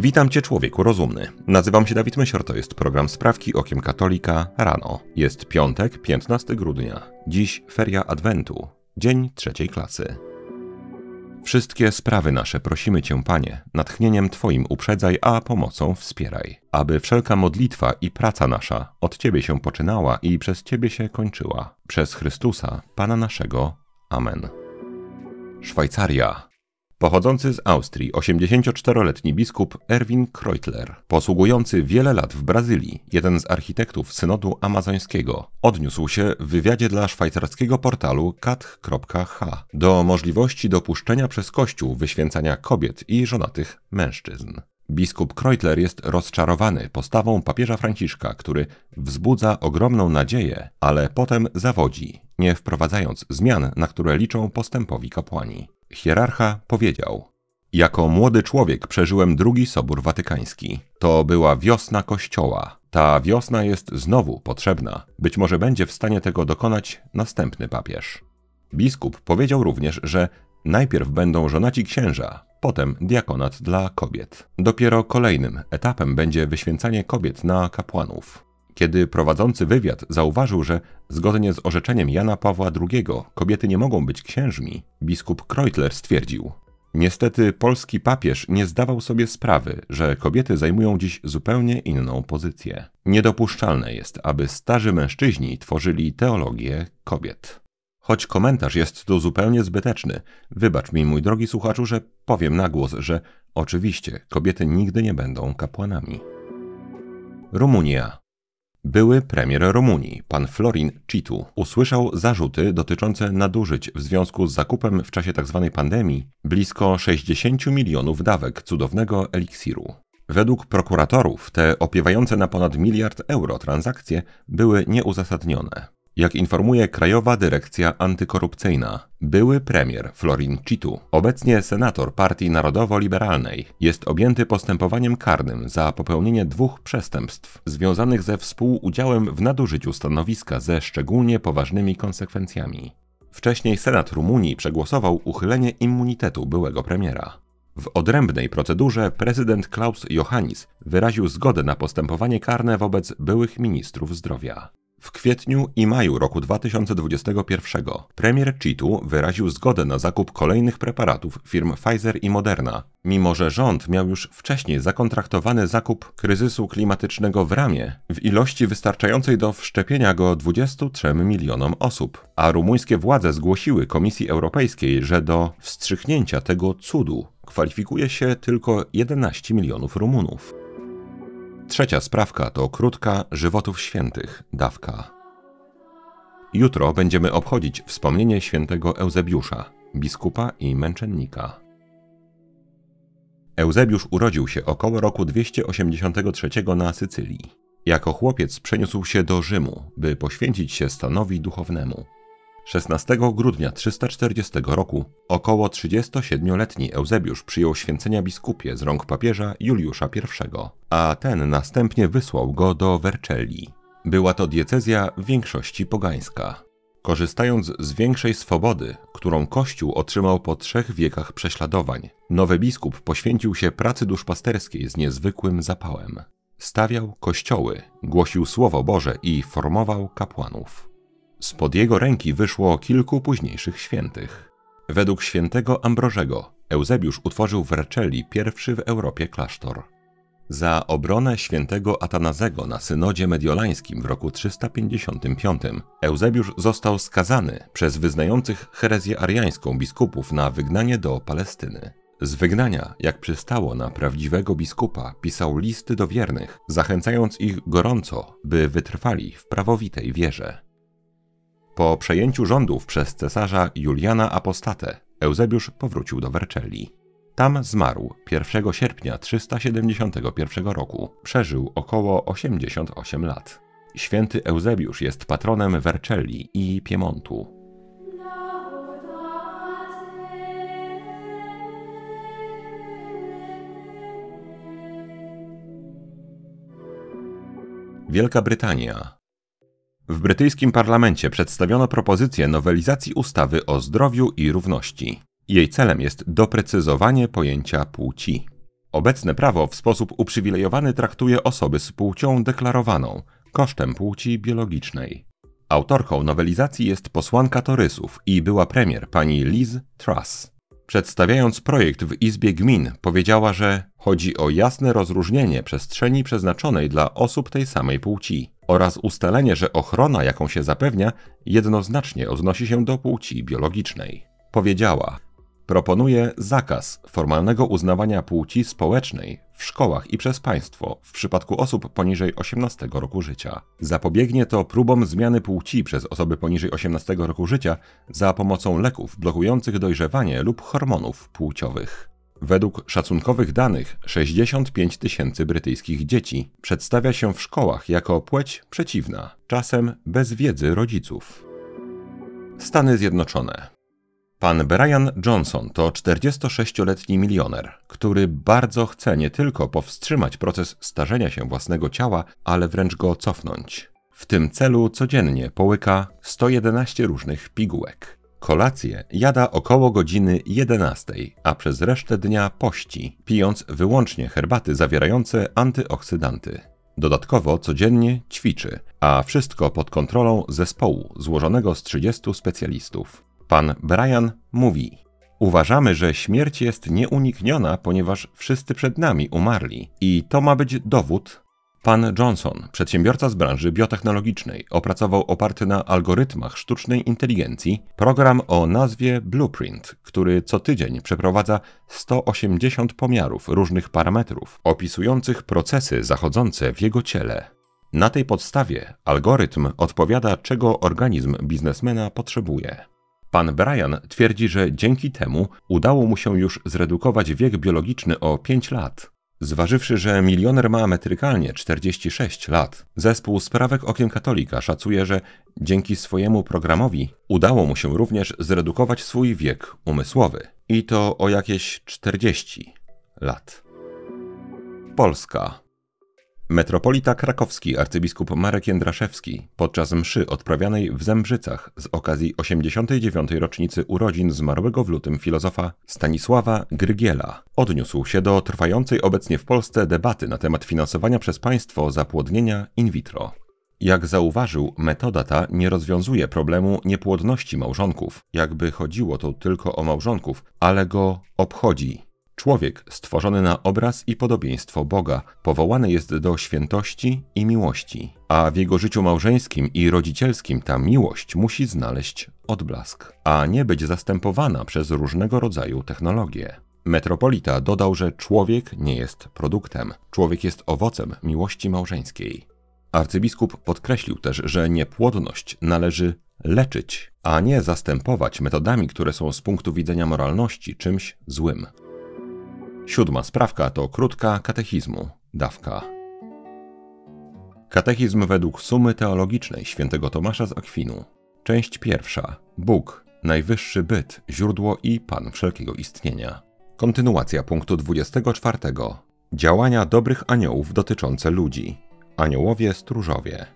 Witam Cię, człowieku rozumny. Nazywam się Dawid Mysior, to jest program Sprawki Okiem Katolika rano. Jest piątek, 15 grudnia. Dziś feria Adwentu, dzień trzeciej klasy. Wszystkie sprawy nasze prosimy Cię, Panie, natchnieniem Twoim uprzedzaj, a pomocą wspieraj, aby wszelka modlitwa i praca nasza od Ciebie się poczynała i przez Ciebie się kończyła. Przez Chrystusa, Pana naszego. Amen. Szwajcaria. Pochodzący z Austrii 84-letni biskup Erwin Kreutler, posługujący wiele lat w Brazylii, jeden z architektów synodu amazońskiego, odniósł się w wywiadzie dla szwajcarskiego portalu kat.h do możliwości dopuszczenia przez Kościół wyświęcania kobiet i żonatych mężczyzn. Biskup Kreutler jest rozczarowany postawą papieża Franciszka, który wzbudza ogromną nadzieję, ale potem zawodzi, nie wprowadzając zmian, na które liczą postępowi kapłani. Hierarcha powiedział: Jako młody człowiek przeżyłem drugi Sobór Watykański. To była wiosna Kościoła. Ta wiosna jest znowu potrzebna. Być może będzie w stanie tego dokonać następny papież. Biskup powiedział również, że najpierw będą żonaci księża, potem diakonat dla kobiet. Dopiero kolejnym etapem będzie wyświęcanie kobiet na kapłanów. Kiedy prowadzący wywiad zauważył, że zgodnie z orzeczeniem Jana Pawła II kobiety nie mogą być księżmi, biskup Kreutler stwierdził: Niestety polski papież nie zdawał sobie sprawy, że kobiety zajmują dziś zupełnie inną pozycję. Niedopuszczalne jest, aby starzy mężczyźni tworzyli teologię kobiet. Choć komentarz jest tu zupełnie zbyteczny, wybacz mi, mój drogi słuchaczu, że powiem na głos, że oczywiście kobiety nigdy nie będą kapłanami. Rumunia. Były premier Rumunii, pan Florin Citu, usłyszał zarzuty dotyczące nadużyć w związku z zakupem w czasie tzw. Tak pandemii blisko 60 milionów dawek cudownego eliksiru. Według prokuratorów te opiewające na ponad miliard euro transakcje były nieuzasadnione. Jak informuje Krajowa Dyrekcja Antykorupcyjna, były premier Florin Citu, obecnie senator Partii Narodowo-Liberalnej, jest objęty postępowaniem karnym za popełnienie dwóch przestępstw związanych ze współudziałem w nadużyciu stanowiska ze szczególnie poważnymi konsekwencjami. Wcześniej Senat Rumunii przegłosował uchylenie immunitetu byłego premiera. W odrębnej procedurze prezydent Klaus Johannis wyraził zgodę na postępowanie karne wobec byłych ministrów zdrowia. W kwietniu i maju roku 2021 premier Chitu wyraził zgodę na zakup kolejnych preparatów firm Pfizer i Moderna, mimo że rząd miał już wcześniej zakontraktowany zakup kryzysu klimatycznego w ramie w ilości wystarczającej do wszczepienia go 23 milionom osób, a rumuńskie władze zgłosiły Komisji Europejskiej, że do wstrzyknięcia tego cudu kwalifikuje się tylko 11 milionów Rumunów. Trzecia sprawka to krótka żywotów świętych, dawka. Jutro będziemy obchodzić wspomnienie świętego Eusebiusza, biskupa i męczennika. Eusebiusz urodził się około roku 283 na Sycylii. Jako chłopiec przeniósł się do Rzymu, by poświęcić się stanowi duchownemu. 16 grudnia 340 roku około 37-letni Eusebiusz przyjął święcenia biskupie z rąk papieża Juliusza I, a ten następnie wysłał go do Vercelli. Była to diecezja w większości pogańska. Korzystając z większej swobody, którą Kościół otrzymał po trzech wiekach prześladowań, nowy biskup poświęcił się pracy duszpasterskiej z niezwykłym zapałem. Stawiał kościoły, głosił Słowo Boże i formował kapłanów. Spod jego ręki wyszło kilku późniejszych świętych. Według świętego Ambrożego Eusebiusz utworzył w Recelli pierwszy w Europie klasztor. Za obronę świętego Atanazego na synodzie mediolańskim w roku 355 Eusebiusz został skazany przez wyznających herezję ariańską biskupów na wygnanie do Palestyny. Z wygnania, jak przystało na prawdziwego biskupa, pisał listy do wiernych, zachęcając ich gorąco, by wytrwali w prawowitej wierze. Po przejęciu rządów przez cesarza Juliana Apostatę, Eusebiusz powrócił do Vercelli. Tam zmarł 1 sierpnia 371 roku. Przeżył około 88 lat. Święty Eusebiusz jest patronem Vercelli i Piemontu. Wielka Brytania w brytyjskim parlamencie przedstawiono propozycję nowelizacji ustawy o zdrowiu i równości. Jej celem jest doprecyzowanie pojęcia płci. Obecne prawo w sposób uprzywilejowany traktuje osoby z płcią deklarowaną, kosztem płci biologicznej. Autorką nowelizacji jest posłanka Torysów i była premier pani Liz Truss. Przedstawiając projekt w Izbie Gmin, powiedziała, że chodzi o jasne rozróżnienie przestrzeni przeznaczonej dla osób tej samej płci oraz ustalenie, że ochrona, jaką się zapewnia, jednoznacznie odnosi się do płci biologicznej. Powiedziała: Proponuje zakaz formalnego uznawania płci społecznej w szkołach i przez państwo w przypadku osób poniżej 18 roku życia. Zapobiegnie to próbom zmiany płci przez osoby poniżej 18 roku życia za pomocą leków blokujących dojrzewanie lub hormonów płciowych. Według szacunkowych danych 65 tysięcy brytyjskich dzieci przedstawia się w szkołach jako płeć przeciwna, czasem bez wiedzy rodziców. Stany Zjednoczone Pan Brian Johnson to 46-letni milioner, który bardzo chce nie tylko powstrzymać proces starzenia się własnego ciała, ale wręcz go cofnąć. W tym celu codziennie połyka 111 różnych pigułek. Kolację jada około godziny 11, a przez resztę dnia pości, pijąc wyłącznie herbaty zawierające antyoksydanty. Dodatkowo codziennie ćwiczy, a wszystko pod kontrolą zespołu złożonego z 30 specjalistów. Pan Brian mówi: Uważamy, że śmierć jest nieunikniona, ponieważ wszyscy przed nami umarli. I to ma być dowód. Pan Johnson, przedsiębiorca z branży biotechnologicznej, opracował oparty na algorytmach sztucznej inteligencji program o nazwie Blueprint, który co tydzień przeprowadza 180 pomiarów różnych parametrów opisujących procesy zachodzące w jego ciele. Na tej podstawie algorytm odpowiada, czego organizm biznesmena potrzebuje. Pan Brian twierdzi, że dzięki temu udało mu się już zredukować wiek biologiczny o 5 lat. Zważywszy, że milioner ma metrykalnie 46 lat, zespół sprawek Okiem Katolika szacuje, że dzięki swojemu programowi udało mu się również zredukować swój wiek umysłowy. I to o jakieś 40 lat. Polska Metropolita krakowski arcybiskup Marek Jędraszewski podczas mszy odprawianej w Zembrzycach z okazji 89. rocznicy urodzin zmarłego w lutym filozofa Stanisława Grygiela odniósł się do trwającej obecnie w Polsce debaty na temat finansowania przez państwo zapłodnienia in vitro. Jak zauważył, metoda ta nie rozwiązuje problemu niepłodności małżonków, jakby chodziło tu tylko o małżonków, ale go obchodzi Człowiek stworzony na obraz i podobieństwo Boga powołany jest do świętości i miłości, a w jego życiu małżeńskim i rodzicielskim ta miłość musi znaleźć odblask, a nie być zastępowana przez różnego rodzaju technologie. Metropolita dodał, że człowiek nie jest produktem, człowiek jest owocem miłości małżeńskiej. Arcybiskup podkreślił też, że niepłodność należy leczyć, a nie zastępować metodami, które są z punktu widzenia moralności czymś złym. Siódma sprawka to krótka katechizmu, dawka. Katechizm według sumy teologicznej świętego Tomasza z Akwinu. Część pierwsza. Bóg, najwyższy byt, źródło i Pan wszelkiego istnienia. Kontynuacja punktu 24. Działania dobrych aniołów dotyczące ludzi. Aniołowie stróżowie.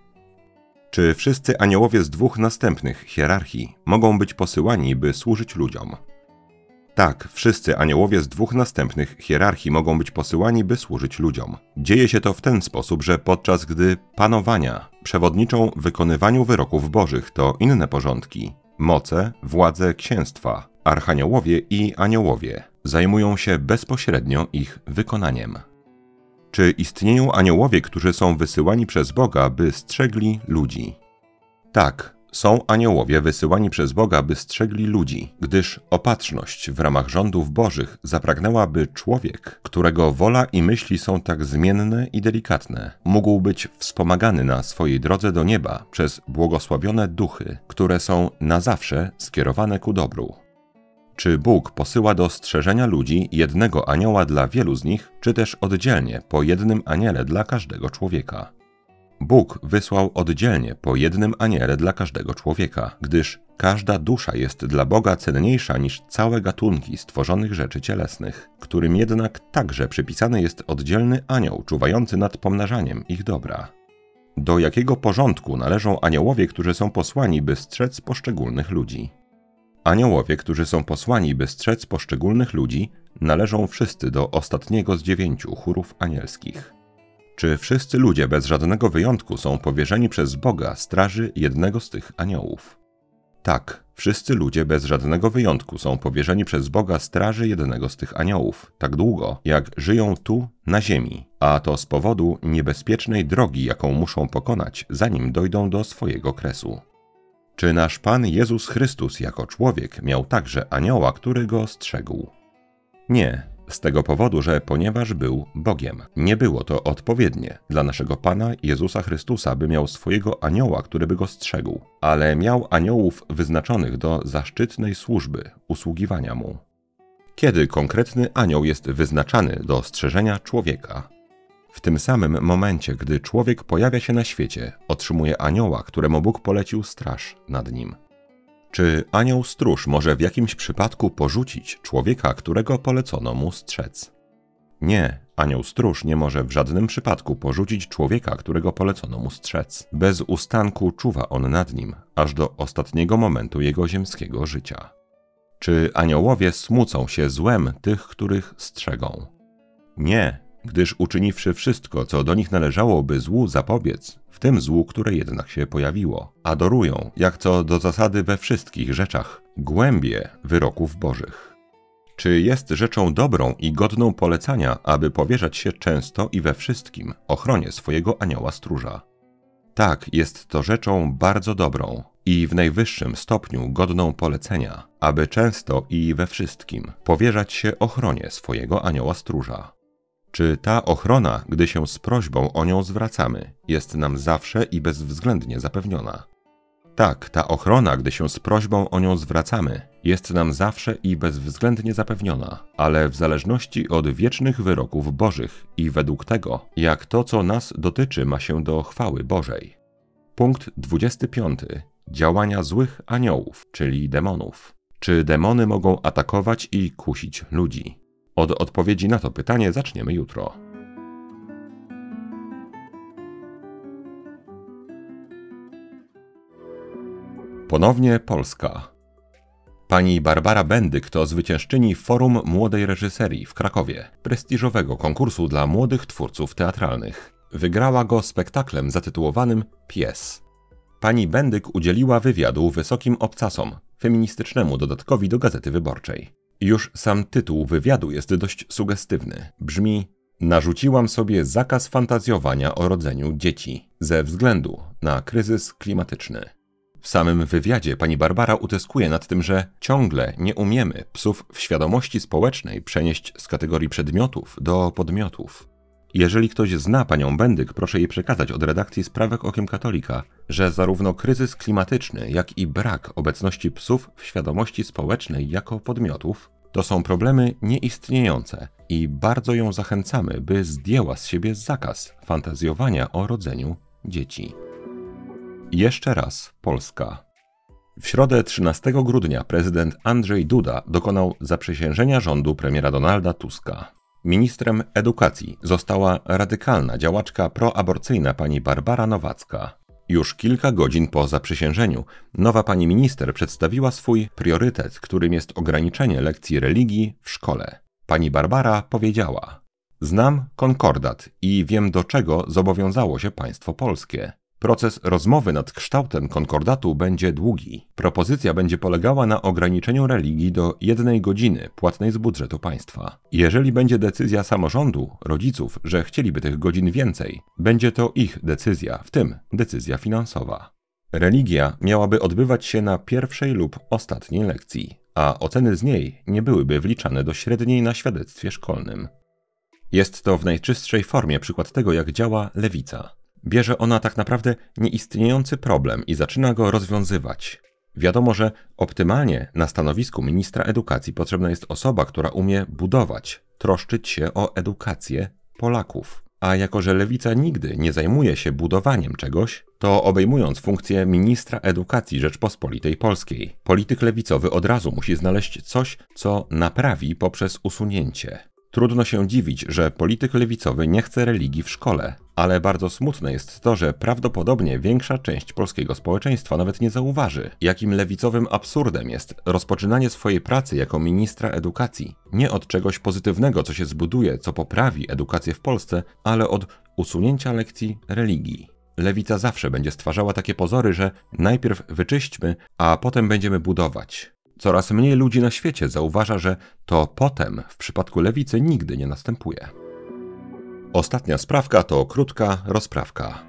Czy wszyscy aniołowie z dwóch następnych hierarchii mogą być posyłani, by służyć ludziom? Tak, wszyscy aniołowie z dwóch następnych hierarchii mogą być posyłani, by służyć ludziom. Dzieje się to w ten sposób, że podczas gdy panowania przewodniczą wykonywaniu wyroków bożych to inne porządki, moce, władze księstwa, archaniołowie i aniołowie zajmują się bezpośrednio ich wykonaniem. Czy istnieją aniołowie, którzy są wysyłani przez Boga, by strzegli ludzi? Tak, są aniołowie wysyłani przez Boga, by strzegli ludzi, gdyż opatrzność w ramach rządów bożych zapragnęła, by człowiek, którego wola i myśli są tak zmienne i delikatne, mógł być wspomagany na swojej drodze do nieba przez błogosławione duchy, które są na zawsze skierowane ku dobru. Czy Bóg posyła do strzeżenia ludzi jednego anioła dla wielu z nich, czy też oddzielnie po jednym aniele dla każdego człowieka? Bóg wysłał oddzielnie po jednym aniele dla każdego człowieka, gdyż każda dusza jest dla Boga cenniejsza niż całe gatunki stworzonych rzeczy cielesnych, którym jednak także przypisany jest oddzielny anioł czuwający nad pomnażaniem ich dobra. Do jakiego porządku należą aniołowie, którzy są posłani, by strzec poszczególnych ludzi? Aniołowie, którzy są posłani, by strzec poszczególnych ludzi, należą wszyscy do ostatniego z dziewięciu chórów anielskich. Czy wszyscy ludzie bez żadnego wyjątku są powierzeni przez Boga straży jednego z tych aniołów? Tak, wszyscy ludzie bez żadnego wyjątku są powierzeni przez Boga straży jednego z tych aniołów, tak długo jak żyją tu, na ziemi, a to z powodu niebezpiecznej drogi, jaką muszą pokonać, zanim dojdą do swojego kresu. Czy nasz Pan Jezus Chrystus jako człowiek miał także anioła, który go strzegł? Nie, z tego powodu, że ponieważ był Bogiem, nie było to odpowiednie dla naszego Pana Jezusa Chrystusa, by miał swojego anioła, który by go strzegł, ale miał aniołów wyznaczonych do zaszczytnej służby, usługiwania mu. Kiedy konkretny anioł jest wyznaczany do strzeżenia człowieka? W tym samym momencie, gdy człowiek pojawia się na świecie, otrzymuje anioła, któremu Bóg polecił straż nad nim. Czy anioł stróż może w jakimś przypadku porzucić człowieka, którego polecono mu strzec? Nie, anioł stróż nie może w żadnym przypadku porzucić człowieka, którego polecono mu strzec. Bez ustanku czuwa on nad nim, aż do ostatniego momentu jego ziemskiego życia. Czy aniołowie smucą się złem tych, których strzegą? Nie, gdyż uczyniwszy wszystko, co do nich należało, by złu zapobiec, w tym złu, które jednak się pojawiło, adorują, jak co do zasady we wszystkich rzeczach, głębie wyroków bożych. Czy jest rzeczą dobrą i godną polecania, aby powierzać się często i we wszystkim ochronie swojego anioła stróża? Tak, jest to rzeczą bardzo dobrą i w najwyższym stopniu godną polecenia, aby często i we wszystkim powierzać się ochronie swojego anioła stróża. Czy ta ochrona, gdy się z prośbą o nią zwracamy, jest nam zawsze i bezwzględnie zapewniona? Tak, ta ochrona, gdy się z prośbą o nią zwracamy, jest nam zawsze i bezwzględnie zapewniona, ale w zależności od wiecznych wyroków Bożych i według tego, jak to, co nas dotyczy, ma się do chwały Bożej. Punkt 25. Działania złych aniołów, czyli demonów. Czy demony mogą atakować i kusić ludzi? Od odpowiedzi na to pytanie zaczniemy jutro. Ponownie Polska. Pani Barbara Bendyk to zwyciężczyni Forum Młodej Reżyserii w Krakowie, prestiżowego konkursu dla młodych twórców teatralnych. Wygrała go spektaklem zatytułowanym Pies. Pani Bendyk udzieliła wywiadu wysokim obcasom, feministycznemu dodatkowi do Gazety Wyborczej. Już sam tytuł wywiadu jest dość sugestywny. Brzmi: Narzuciłam sobie zakaz fantazjowania o rodzeniu dzieci ze względu na kryzys klimatyczny. W samym wywiadzie pani Barbara utyskuje nad tym, że ciągle nie umiemy psów w świadomości społecznej przenieść z kategorii przedmiotów do podmiotów. Jeżeli ktoś zna panią Bendyk, proszę jej przekazać od redakcji Sprawek Okiem Katolika, że zarówno kryzys klimatyczny, jak i brak obecności psów w świadomości społecznej jako podmiotów to są problemy nieistniejące i bardzo ją zachęcamy, by zdjęła z siebie zakaz fantazjowania o rodzeniu dzieci. Jeszcze raz Polska. W środę 13 grudnia prezydent Andrzej Duda dokonał zaprzysiężenia rządu premiera Donalda Tuska. Ministrem edukacji została radykalna działaczka proaborcyjna pani Barbara Nowacka. Już kilka godzin po zaprzysiężeniu nowa pani minister przedstawiła swój priorytet, którym jest ograniczenie lekcji religii w szkole. Pani Barbara powiedziała: Znam konkordat i wiem, do czego zobowiązało się państwo polskie. Proces rozmowy nad kształtem konkordatu będzie długi. Propozycja będzie polegała na ograniczeniu religii do jednej godziny płatnej z budżetu państwa. Jeżeli będzie decyzja samorządu, rodziców, że chcieliby tych godzin więcej, będzie to ich decyzja, w tym decyzja finansowa. Religia miałaby odbywać się na pierwszej lub ostatniej lekcji, a oceny z niej nie byłyby wliczane do średniej na świadectwie szkolnym. Jest to w najczystszej formie przykład tego, jak działa lewica bierze ona tak naprawdę nieistniejący problem i zaczyna go rozwiązywać. Wiadomo, że optymalnie na stanowisku ministra edukacji potrzebna jest osoba, która umie budować, troszczyć się o edukację Polaków. A jako, że lewica nigdy nie zajmuje się budowaniem czegoś, to obejmując funkcję ministra edukacji Rzeczpospolitej Polskiej, polityk lewicowy od razu musi znaleźć coś, co naprawi poprzez usunięcie. Trudno się dziwić, że polityk lewicowy nie chce religii w szkole, Ale bardzo smutne jest to, że prawdopodobnie większa część polskiego społeczeństwa nawet nie zauważy, jakim lewicowym absurdem jest rozpoczynanie swojej pracy jako ministra edukacji. Nie od czegoś pozytywnego, co się zbuduje, co poprawi edukację w Polsce, ale od usunięcia lekcji religii. Lewica zawsze będzie stwarzała takie pozory, że najpierw wyczyśćmy, a potem będziemy budować. Coraz mniej ludzi na świecie zauważa, że to potem w przypadku lewicy nigdy nie następuje. Ostatnia sprawka to krótka rozprawka.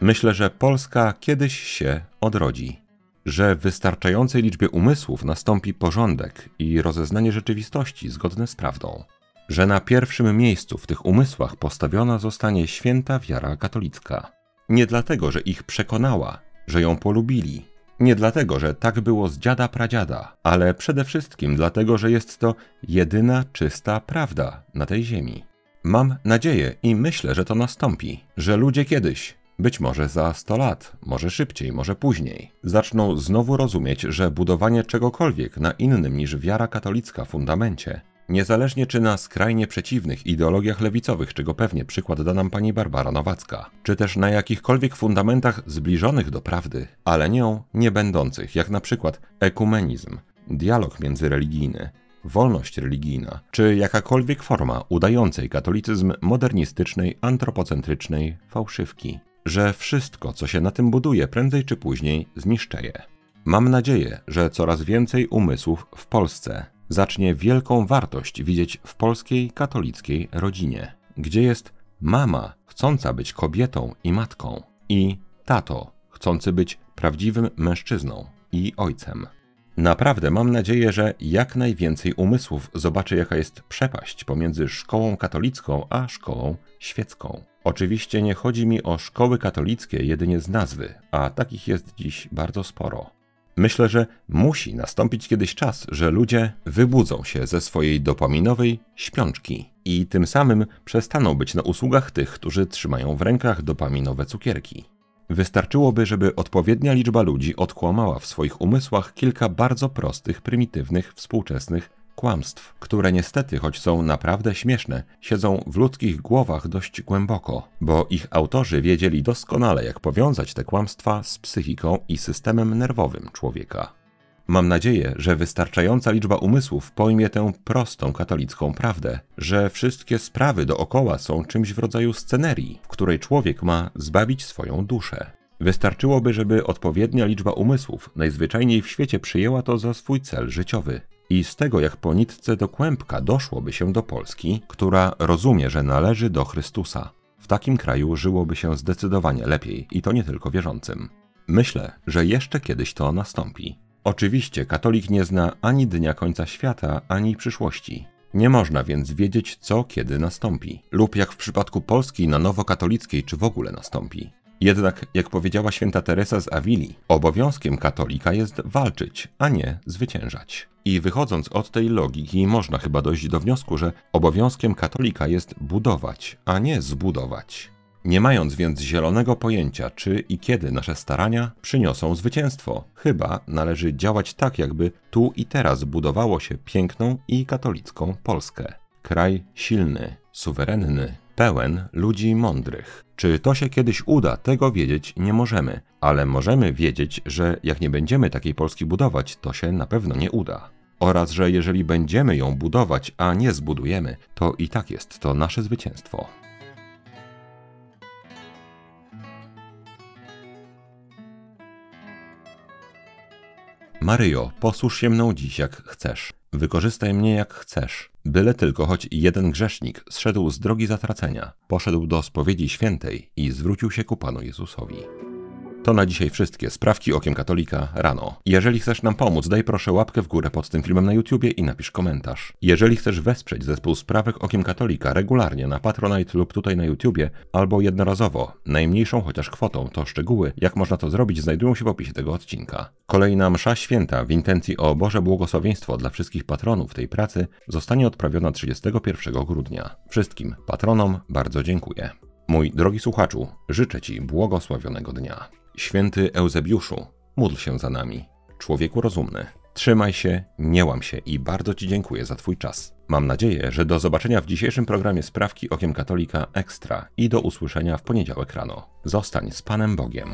Myślę, że Polska kiedyś się odrodzi, że w wystarczającej liczbie umysłów nastąpi porządek i rozeznanie rzeczywistości zgodne z prawdą, że na pierwszym miejscu w tych umysłach postawiona zostanie święta wiara katolicka. Nie dlatego, że ich przekonała, że ją polubili, nie dlatego, że tak było z dziada pradziada, ale przede wszystkim dlatego, że jest to jedyna czysta prawda na tej ziemi. Mam nadzieję i myślę, że to nastąpi, że ludzie kiedyś, być może za 100 lat, może szybciej, może później, zaczną znowu rozumieć, że budowanie czegokolwiek na innym niż wiara katolicka fundamencie Niezależnie czy na skrajnie przeciwnych ideologiach lewicowych, czego pewnie przykład da nam pani Barbara Nowacka, czy też na jakichkolwiek fundamentach zbliżonych do prawdy, ale nią nie będących, jak na przykład ekumenizm, dialog międzyreligijny, wolność religijna, czy jakakolwiek forma udającej katolicyzm modernistycznej, antropocentrycznej fałszywki, że wszystko, co się na tym buduje, prędzej czy później zniszczeje. Mam nadzieję, że coraz więcej umysłów w Polsce zacznie wielką wartość widzieć w polskiej katolickiej rodzinie, gdzie jest mama chcąca być kobietą i matką, i tato chcący być prawdziwym mężczyzną i ojcem. Naprawdę mam nadzieję, że jak najwięcej umysłów zobaczy, jaka jest przepaść pomiędzy szkołą katolicką a szkołą świecką. Oczywiście nie chodzi mi o szkoły katolickie jedynie z nazwy, a takich jest dziś bardzo sporo. Myślę, że musi nastąpić kiedyś czas, że ludzie wybudzą się ze swojej dopaminowej śpiączki i tym samym przestaną być na usługach tych, którzy trzymają w rękach dopaminowe cukierki. Wystarczyłoby, żeby odpowiednia liczba ludzi odkłamała w swoich umysłach kilka bardzo prostych, prymitywnych, współczesnych kłamstw, które niestety, choć są naprawdę śmieszne, siedzą w ludzkich głowach dość głęboko, bo ich autorzy wiedzieli doskonale, jak powiązać te kłamstwa z psychiką i systemem nerwowym człowieka. Mam nadzieję, że wystarczająca liczba umysłów pojmie tę prostą katolicką prawdę, że wszystkie sprawy dookoła są czymś w rodzaju scenerii, w której człowiek ma zbawić swoją duszę. Wystarczyłoby, żeby odpowiednia liczba umysłów najzwyczajniej w świecie przyjęła to za swój cel życiowy. I z tego jak po nitce do kłębka doszłoby się do Polski, która rozumie, że należy do Chrystusa. W takim kraju żyłoby się zdecydowanie lepiej i to nie tylko wierzącym. Myślę, że jeszcze kiedyś to nastąpi. Oczywiście katolik nie zna ani dnia końca świata, ani przyszłości. Nie można więc wiedzieć, co kiedy nastąpi, lub jak w przypadku Polski na nowo katolickiej, czy w ogóle nastąpi. Jednak, jak powiedziała święta Teresa z Avili, obowiązkiem katolika jest walczyć, a nie zwyciężać. I wychodząc od tej logiki, można chyba dojść do wniosku, że obowiązkiem katolika jest budować, a nie zbudować. Nie mając więc zielonego pojęcia, czy i kiedy nasze starania przyniosą zwycięstwo, chyba należy działać tak, jakby tu i teraz budowało się piękną i katolicką Polskę. Kraj silny, suwerenny, pełen ludzi mądrych. Czy to się kiedyś uda, tego wiedzieć nie możemy, ale możemy wiedzieć, że jak nie będziemy takiej Polski budować, to się na pewno nie uda. Oraz, że jeżeli będziemy ją budować, a nie zbudujemy, to i tak jest to nasze zwycięstwo. Maryjo, posłuż się mną dziś jak chcesz. Wykorzystaj mnie jak chcesz. Byle tylko choć jeden grzesznik zszedł z drogi zatracenia, poszedł do spowiedzi świętej i zwrócił się ku Panu Jezusowi. To na dzisiaj wszystkie sprawki okiem katolika rano. Jeżeli chcesz nam pomóc, daj proszę łapkę w górę pod tym filmem na YouTubie i napisz komentarz. Jeżeli chcesz wesprzeć zespół sprawek okiem katolika regularnie na Patronite lub tutaj na YouTubie, albo jednorazowo, najmniejszą chociaż kwotą, to szczegóły, jak można to zrobić, znajdują się w opisie tego odcinka. Kolejna msza święta w intencji o Boże błogosławieństwo dla wszystkich patronów tej pracy zostanie odprawiona 31 grudnia. Wszystkim patronom bardzo dziękuję. Mój drogi słuchaczu, życzę Ci błogosławionego dnia. Święty Eusebiuszu, módl się za nami. Człowieku rozumny, Trzymaj się, nie łam się i bardzo Ci dziękuję za Twój czas. Mam nadzieję, że do zobaczenia w dzisiejszym programie Sprawki Okiem Katolika Ekstra i do usłyszenia w poniedziałek rano. Zostań z Panem Bogiem.